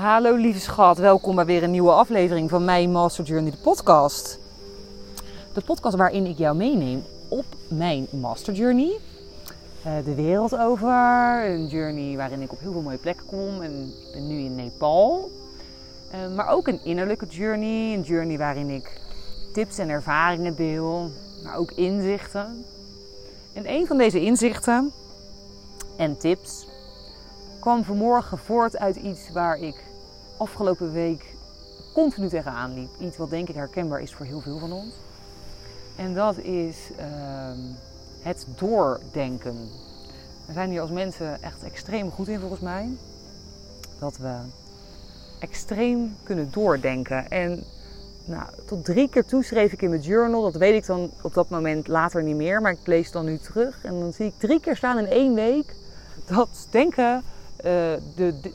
Hallo lieve schat, welkom bij weer een nieuwe aflevering van mijn Master Journey, de podcast. De podcast waarin ik jou meeneem op mijn Master Journey. Uh, de wereld over, een journey waarin ik op heel veel mooie plekken kom en ben nu in Nepal. Uh, maar ook een innerlijke journey, een journey waarin ik tips en ervaringen deel, maar ook inzichten. En een van deze inzichten en tips kwam vanmorgen voort uit iets waar ik afgelopen week continu tegenaan liep. Iets wat denk ik herkenbaar is voor heel veel van ons. En dat is uh, het doordenken. We zijn hier als mensen echt extreem goed in volgens mij. Dat we extreem kunnen doordenken. En nou, tot drie keer toe schreef ik in mijn journal. Dat weet ik dan op dat moment later niet meer. Maar ik lees dan nu terug. En dan zie ik drie keer staan in één week. Dat denken de, de,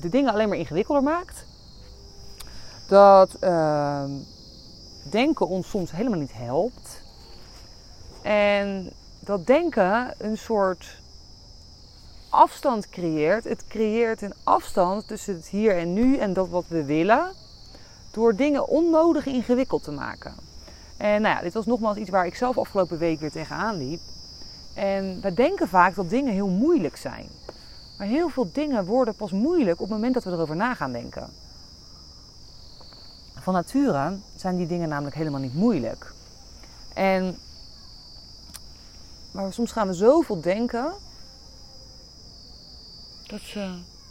de, dingen alleen maar ingewikkelder maakt. Dat uh, denken ons soms helemaal niet helpt. En dat denken een soort afstand creëert. Het creëert een afstand tussen het hier en nu en dat wat we willen. Door dingen onnodig ingewikkeld te maken. En nou ja, dit was nogmaals iets waar ik zelf afgelopen week weer tegenaan liep. En we denken vaak dat dingen heel moeilijk zijn. Maar heel veel dingen worden pas moeilijk op het moment dat we erover na gaan denken. Van nature zijn die dingen namelijk helemaal niet moeilijk. En maar soms gaan we zoveel denken dat,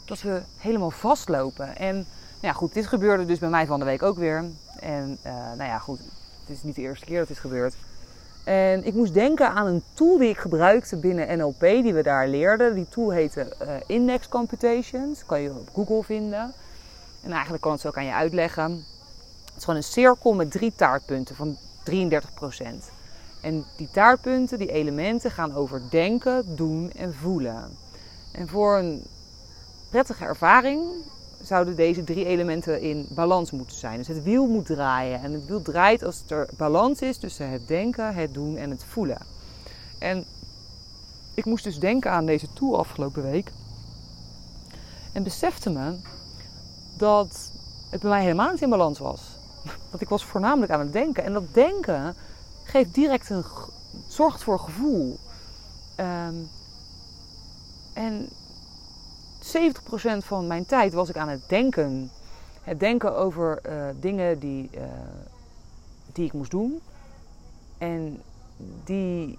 dat we helemaal vastlopen. En nou ja, goed, dit gebeurde dus bij mij van de week ook weer. En uh, nou ja, goed, het is niet de eerste keer dat dit gebeurt. En ik moest denken aan een tool die ik gebruikte binnen NLP, die we daar leerden. Die tool heette uh, Index Computations. kan je op Google vinden. En eigenlijk kan het zo ook aan je uitleggen. Het is gewoon een cirkel met drie taartpunten van 33% En die taartpunten, die elementen, gaan over denken, doen en voelen. En voor een prettige ervaring zouden deze drie elementen in balans moeten zijn. Dus het wiel moet draaien. En het wiel draait als er balans is tussen het denken, het doen en het voelen. En ik moest dus denken aan deze tour afgelopen week. En besefte me dat het bij mij helemaal niet in balans was. Want ik was voornamelijk aan het denken. En dat denken geeft direct een, zorgt voor gevoel. Um, en 70% van mijn tijd was ik aan het denken. Het denken over uh, dingen die, uh, die ik moest doen. En die.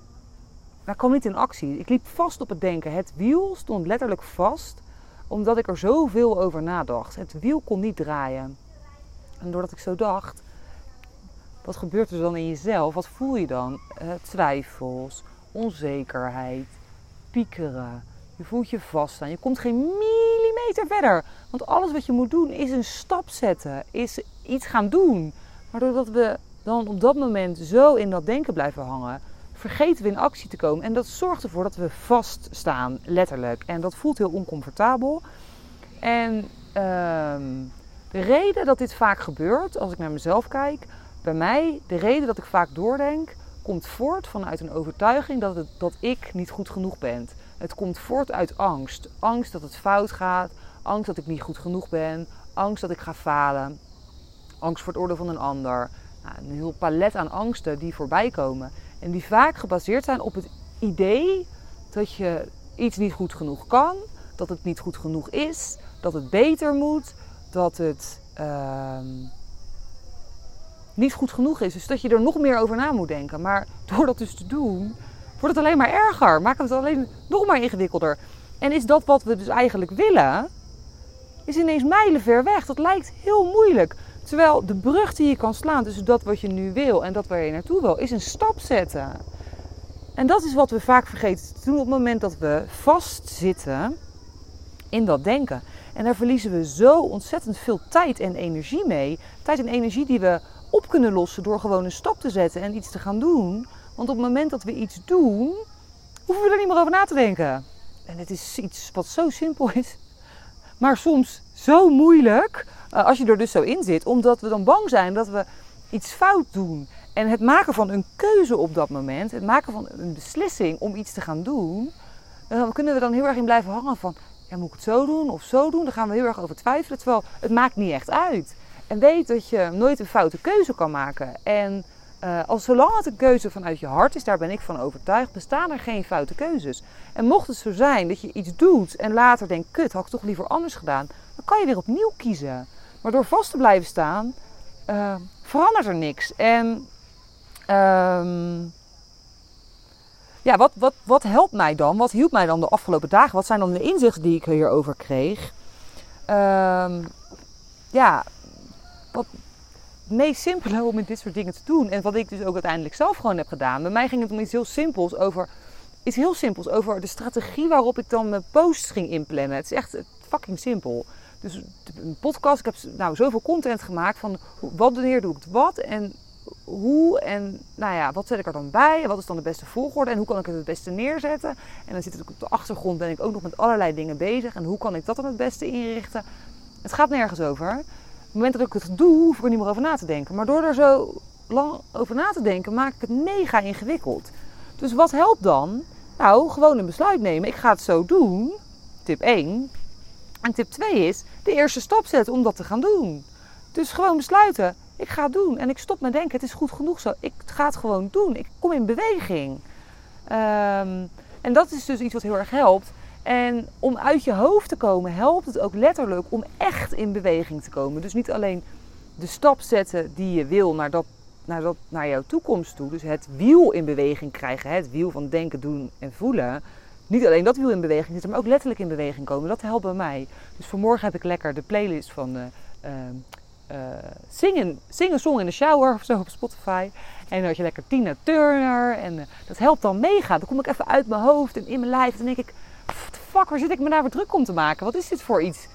Maar kwam niet in actie. Ik liep vast op het denken. Het wiel stond letterlijk vast, omdat ik er zoveel over nadacht. Het wiel kon niet draaien. En doordat ik zo dacht, wat gebeurt er dan in jezelf? Wat voel je dan? Uh, twijfels, onzekerheid, piekeren, je voelt je vaststaan. Je komt geen millimeter verder. Want alles wat je moet doen is een stap zetten. Is iets gaan doen. Maar doordat we dan op dat moment zo in dat denken blijven hangen, vergeten we in actie te komen. En dat zorgt ervoor dat we vaststaan, letterlijk. En dat voelt heel oncomfortabel. En uh, de reden dat dit vaak gebeurt, als ik naar mezelf kijk, bij mij, de reden dat ik vaak doordenk, komt voort vanuit een overtuiging dat, dat ik niet goed genoeg ben. Het komt voort uit angst. Angst dat het fout gaat. Angst dat ik niet goed genoeg ben. Angst dat ik ga falen. Angst voor het oordeel van een ander. Nou, een heel palet aan angsten die voorbij komen. En die vaak gebaseerd zijn op het idee dat je iets niet goed genoeg kan. Dat het niet goed genoeg is. Dat het beter moet. Dat het uh, niet goed genoeg is. Dus dat je er nog meer over na moet denken. Maar door dat dus te doen, wordt het alleen maar erger. Maakt het alleen nog maar ingewikkelder. En is dat wat we dus eigenlijk willen, is ineens mijlenver weg. Dat lijkt heel moeilijk. Terwijl de brug die je kan slaan tussen dat wat je nu wil en dat waar je naartoe wil, is een stap zetten. En dat is wat we vaak vergeten te doen op het moment dat we vastzitten in dat denken. En daar verliezen we zo ontzettend veel tijd en energie mee. Tijd en energie die we op kunnen lossen door gewoon een stap te zetten en iets te gaan doen. Want op het moment dat we iets doen, hoeven we er niet meer over na te denken. En het is iets wat zo simpel is, maar soms zo moeilijk uh, als je er dus zo in zit, omdat we dan bang zijn dat we iets fout doen. En het maken van een keuze op dat moment, het maken van een beslissing om iets te gaan doen, dan kunnen we dan heel erg in blijven hangen van ja, moet ik het zo doen of zo doen? Dan gaan we heel erg over twijfelen. Terwijl het maakt niet echt uit. En weet dat je nooit een foute keuze kan maken. En uh, als zolang het een keuze vanuit je hart is, daar ben ik van overtuigd, bestaan er geen foute keuzes. En mocht het zo zijn dat je iets doet en later denkt, kut, had ik toch liever anders gedaan, dan kan je weer opnieuw kiezen. Maar door vast te blijven staan, uh, verandert er niks. En um, ja, wat, wat, wat helpt mij dan? Wat hielp mij dan de afgelopen dagen? Wat zijn dan de inzichten die ik hierover kreeg? Um, ja, wat meest simpele om met dit soort dingen te doen. En wat ik dus ook uiteindelijk zelf gewoon heb gedaan. Bij mij ging het om iets heel simpels over. Iets heel simpels over de strategie waarop ik dan mijn posts ging inplannen. Het is echt fucking simpel. Dus een podcast, ik heb nou zoveel content gemaakt van wat wanneer doe ik het wat en hoe en nou ja, wat zet ik er dan bij en wat is dan de beste volgorde en hoe kan ik het het beste neerzetten. En dan zit het op de achtergrond, ben ik ook nog met allerlei dingen bezig en hoe kan ik dat dan het beste inrichten. Het gaat nergens over. Het moment dat ik het doe, hoef ik er niet meer over na te denken. Maar door er zo lang over na te denken, maak ik het mega ingewikkeld. Dus wat helpt dan? Nou, gewoon een besluit nemen. Ik ga het zo doen. Tip 1. En tip 2 is de eerste stap zetten om dat te gaan doen. Dus gewoon besluiten. Ik ga het doen. En ik stop met denken, het is goed genoeg zo. Ik ga het gewoon doen. Ik kom in beweging. Um, en dat is dus iets wat heel erg helpt. En om uit je hoofd te komen, helpt het ook letterlijk om echt in beweging te komen. Dus niet alleen de stap zetten die je wil naar, dat, naar, dat, naar jouw toekomst toe. Dus het wiel in beweging krijgen. Het wiel van denken, doen en voelen. Niet alleen dat wiel in beweging zitten, maar ook letterlijk in beweging komen. Dat helpt bij mij. Dus vanmorgen heb ik lekker de playlist van... Uh, zingen, zingen song in de shower of zo op Spotify. En dan had je lekker Tina Turner. En uh, dat helpt dan mega. Dan kom ik even uit mijn hoofd en in mijn lijf. Dan denk ik, fuck, waar zit ik me daar weer druk om te maken? Wat is dit voor iets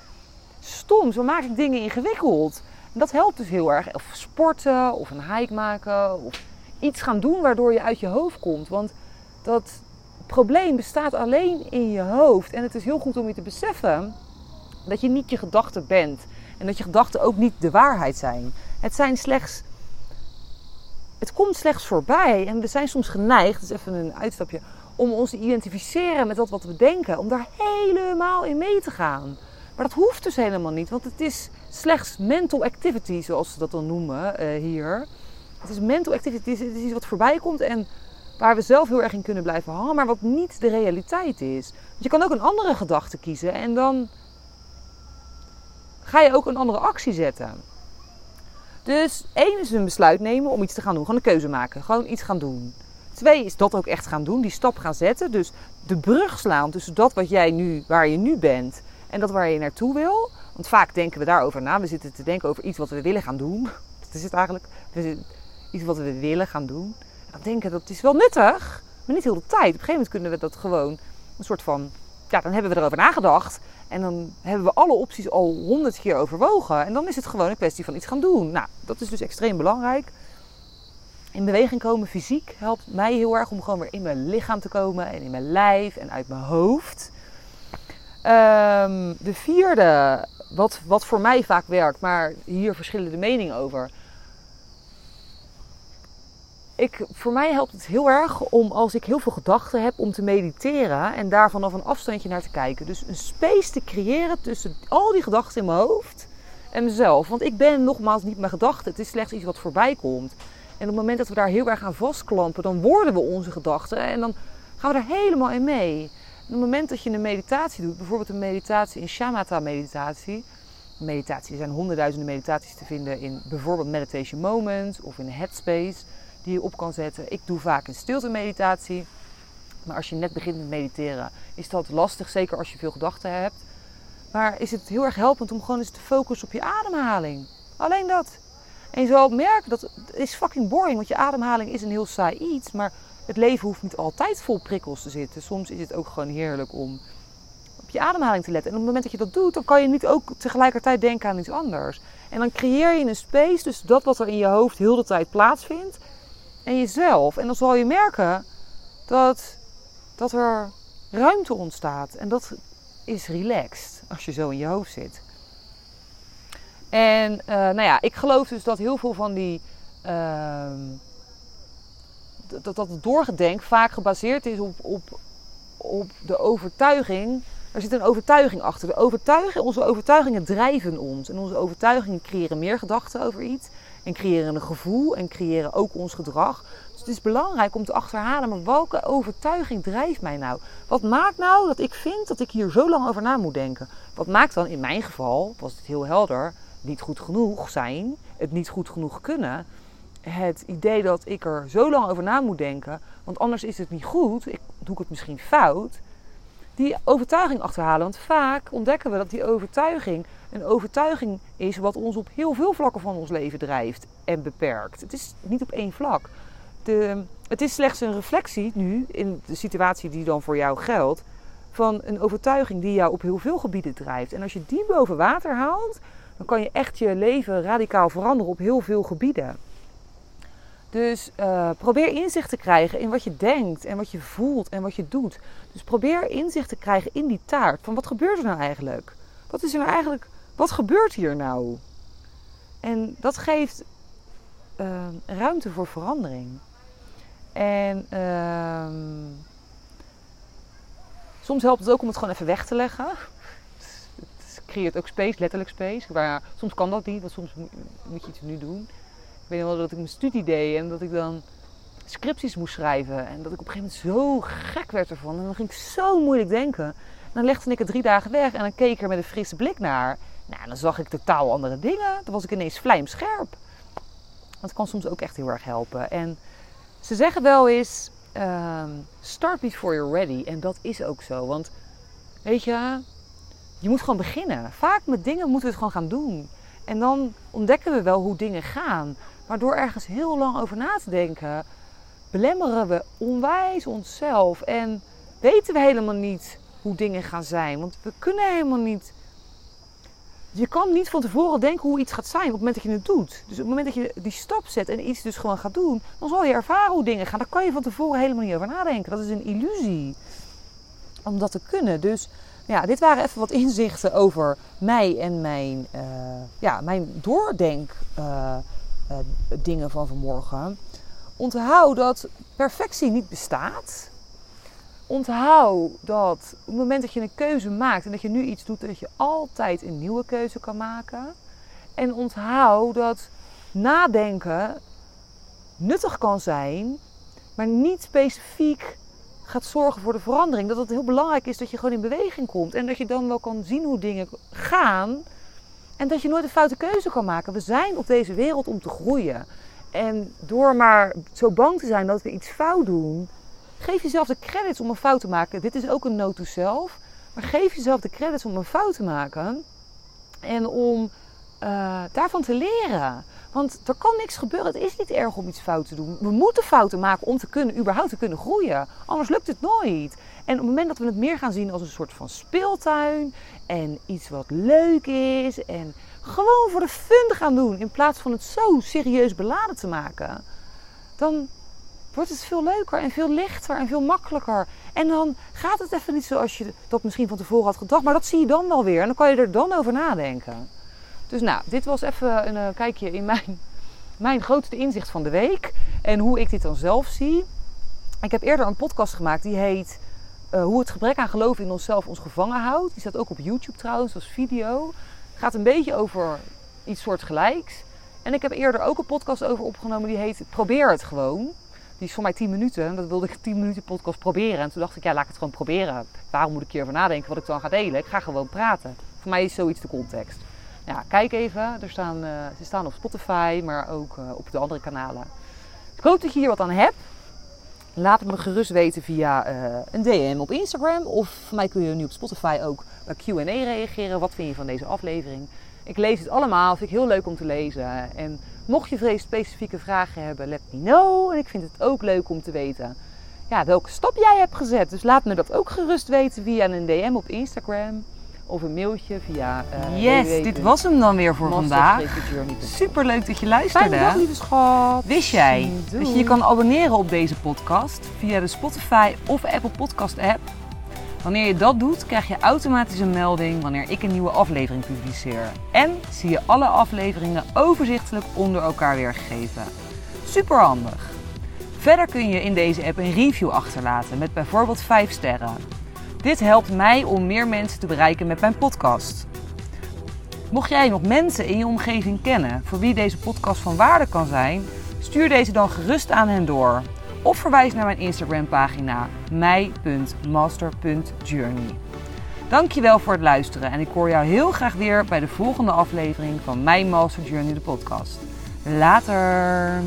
stoms? Waar maak ik dingen ingewikkeld? Dat helpt dus heel erg. Of sporten, of een hike maken. Of iets gaan doen waardoor je uit je hoofd komt. Want dat probleem bestaat alleen in je hoofd. En het is heel goed om je te beseffen dat je niet je gedachten bent. En dat je gedachten ook niet de waarheid zijn. Het zijn slechts. Het komt slechts voorbij. En we zijn soms geneigd, dus even een uitstapje, om ons te identificeren met dat wat we denken. Om daar helemaal in mee te gaan. Maar dat hoeft dus helemaal niet, want het is slechts mental activity, zoals ze dat dan noemen uh, hier. Het is mental activity, het is iets wat voorbij komt en waar we zelf heel erg in kunnen blijven hangen, maar wat niet de realiteit is. Want je kan ook een andere gedachte kiezen en dan ga je ook een andere actie zetten. Dus één is een besluit nemen om iets te gaan doen. Gewoon een keuze maken. Gewoon iets gaan doen. Twee is dat ook echt gaan doen. Die stap gaan zetten. Dus de brug slaan tussen dat wat jij nu, waar je nu bent en dat waar je naartoe wil. Want vaak denken we daarover na. We zitten te denken over iets wat we willen gaan doen. Dat is het eigenlijk. Iets wat we willen gaan doen. En dan denken dat is wel nuttig. Maar niet heel de tijd. Op een gegeven moment kunnen we dat gewoon een soort van ja, dan hebben we erover nagedacht. En dan hebben we alle opties al honderd keer overwogen. En dan is het gewoon een kwestie van iets gaan doen. Nou, dat is dus extreem belangrijk. In beweging komen fysiek helpt mij heel erg om gewoon weer in mijn lichaam te komen. En in mijn lijf en uit mijn hoofd. Um, de vierde, wat, wat voor mij vaak werkt, maar hier verschillen de meningen over ik, voor mij helpt het heel erg om als ik heel veel gedachten heb om te mediteren en daar vanaf een afstandje naar te kijken. Dus een space te creëren tussen al die gedachten in mijn hoofd en mezelf. Want ik ben nogmaals niet mijn gedachten. Het is slechts iets wat voorbij komt. En op het moment dat we daar heel erg aan vastklampen, dan worden we onze gedachten en dan gaan we er helemaal in mee. En op het moment dat je een meditatie doet, bijvoorbeeld een meditatie, een shamatha meditatie. Meditatie, er zijn honderdduizenden meditaties te vinden in bijvoorbeeld Meditation Moments of in Headspace die je op kan zetten. Ik doe vaak een stilte meditatie. Maar als je net begint met mediteren, is dat lastig, zeker als je veel gedachten hebt. Maar is het heel erg helpend om gewoon eens te focussen op je ademhaling. Alleen dat. En je zal merken dat het is fucking boring, want je ademhaling is een heel saai iets. Maar het leven hoeft niet altijd vol prikkels te zitten. Soms is het ook gewoon heerlijk om op je ademhaling te letten. En op het moment dat je dat doet, dan kan je niet ook tegelijkertijd denken aan iets anders. En dan creëer je een space, dus dat wat er in je hoofd heel de tijd plaatsvindt, en jezelf. En dan zal je merken dat, dat er ruimte ontstaat. En dat is relaxed als je zo in je hoofd zit. En uh, nou ja, ik geloof dus dat heel veel van die. Uh, dat, dat het doorgedenk vaak gebaseerd is op, op, op de overtuiging Er zit een overtuiging achter. De overtuiging, onze overtuigingen drijven ons. En onze overtuigingen creëren meer gedachten over iets. En creëren een gevoel en creëren ook ons gedrag. Dus het is belangrijk om te achterhalen, maar welke overtuiging drijft mij nou? Wat maakt nou dat ik vind dat ik hier zo lang over na moet denken? Wat maakt dan, in mijn geval, was het heel helder, niet goed genoeg zijn, het niet goed genoeg kunnen. Het idee dat ik er zo lang over na moet denken, want anders is het niet goed, ik, doe het misschien fout. Die overtuiging achterhalen, want vaak ontdekken we dat die overtuiging een overtuiging is wat ons op heel veel vlakken van ons leven drijft en beperkt. Het is niet op één vlak. De, het is slechts een reflectie nu, in de situatie die dan voor jou geldt, van een overtuiging die jou op heel veel gebieden drijft. En als je die boven water haalt, dan kan je echt je leven radicaal veranderen op heel veel gebieden. Dus uh, probeer inzicht te krijgen in wat je denkt en wat je voelt en wat je doet. Dus probeer inzicht te krijgen in die taart. Van wat gebeurt er nou eigenlijk? Wat is er nou eigenlijk? Wat gebeurt hier nou? En dat geeft uh, ruimte voor verandering. En uh, soms helpt het ook om het gewoon even weg te leggen. Creëert ook space, letterlijk space. Maar soms kan dat niet, want soms moet je het nu doen. Ik weet wel dat ik mijn studie deed en dat ik dan scripties moest schrijven. En dat ik op een gegeven moment zo gek werd ervan. En dan ging ik zo moeilijk denken. En dan legde ik het drie dagen weg en dan keek ik er met een frisse blik naar. Nou, dan zag ik totaal andere dingen. Dan was ik ineens vlijmscherp. Dat kan soms ook echt heel erg helpen. En ze zeggen wel eens: um, start before you're ready. En dat is ook zo. Want weet je, je moet gewoon beginnen. Vaak met dingen moeten we het gewoon gaan doen. En dan ontdekken we wel hoe dingen gaan. Maar door ergens heel lang over na te denken, belemmeren we onwijs onszelf. En weten we helemaal niet hoe dingen gaan zijn. Want we kunnen helemaal niet. Je kan niet van tevoren denken hoe iets gaat zijn op het moment dat je het doet. Dus op het moment dat je die stap zet en iets dus gewoon gaat doen, dan zal je ervaren hoe dingen gaan. Daar kan je van tevoren helemaal niet over nadenken. Dat is een illusie om dat te kunnen. Dus ja, dit waren even wat inzichten over mij en mijn, uh, ja, mijn doordenk uh, uh, dingen van vanmorgen. Onthoud dat perfectie niet bestaat. Onthoud dat op het moment dat je een keuze maakt en dat je nu iets doet, dat je altijd een nieuwe keuze kan maken. En onthoud dat nadenken nuttig kan zijn, maar niet specifiek gaat zorgen voor de verandering. Dat het heel belangrijk is dat je gewoon in beweging komt. En dat je dan wel kan zien hoe dingen gaan. En dat je nooit een foute keuze kan maken. We zijn op deze wereld om te groeien. En door maar zo bang te zijn dat we iets fout doen, geef jezelf de credits om een fout te maken. Dit is ook een note to self. Maar geef jezelf de credits om een fout te maken. En om uh, daarvan te leren. Want er kan niks gebeuren. Het is niet erg om iets fout te doen. We moeten fouten maken om te kunnen, überhaupt te kunnen groeien. Anders lukt het nooit. En op het moment dat we het meer gaan zien als een soort van speeltuin en iets wat leuk is en gewoon voor de fun gaan doen in plaats van het zo serieus beladen te maken, dan wordt het veel leuker en veel lichter en veel makkelijker. En dan gaat het even niet zoals je dat misschien van tevoren had gedacht, maar dat zie je dan wel weer en dan kan je er dan over nadenken. Dus nou, dit was even een uh, kijkje in mijn, mijn grootste inzicht van de week. En hoe ik dit dan zelf zie. Ik heb eerder een podcast gemaakt die heet uh, Hoe het gebrek aan geloof in onszelf ons gevangen houdt. Die staat ook op YouTube trouwens als video. Gaat een beetje over iets soortgelijks. En ik heb eerder ook een podcast over opgenomen die heet Probeer het gewoon. Die is voor mij 10 minuten. Dat wilde ik 10 minuten podcast proberen. En toen dacht ik, ja, laat ik het gewoon proberen. Waarom moet ik hierover nadenken wat ik dan ga delen? Ik ga gewoon praten. Voor mij is zoiets de context. Kijk even. Er staan, uh, ze staan op Spotify, maar ook uh, op de andere kanalen. Ik hoop dat je hier wat aan hebt. Laat het me gerust weten via uh, een DM op Instagram. Of voor mij kun je nu op Spotify ook bij Q&A reageren. Wat vind je van deze aflevering? Ik lees het allemaal. Vind ik heel leuk om te lezen. En mocht je specifieke vragen hebben, let me know. En ik vind het ook leuk om te weten ja, welke stap jij hebt gezet. Dus laat me dat ook gerust weten via een DM op Instagram of een mailtje via. Uh, yes, dit was hem dan weer voor vandaag. Super leuk dat je luisterde. Fijne dag, lieve schat. Wist jij dat je je kan abonneren op deze podcast via de Spotify of Apple Podcast app? Wanneer je dat doet, krijg je automatisch een melding wanneer ik een nieuwe aflevering publiceer. En zie je alle afleveringen overzichtelijk onder elkaar weergegeven. Super handig. Verder kun je in deze app een review achterlaten met bijvoorbeeld 5 sterren. Dit helpt mij om meer mensen te bereiken met mijn podcast. Mocht jij nog mensen in je omgeving kennen voor wie deze podcast van waarde kan zijn, stuur deze dan gerust aan hen door. Of verwijs naar mijn Instagram pagina mij.master.journey. Dankjewel voor het luisteren en ik hoor jou heel graag weer bij de volgende aflevering van Mijn Master Journey de podcast. Later!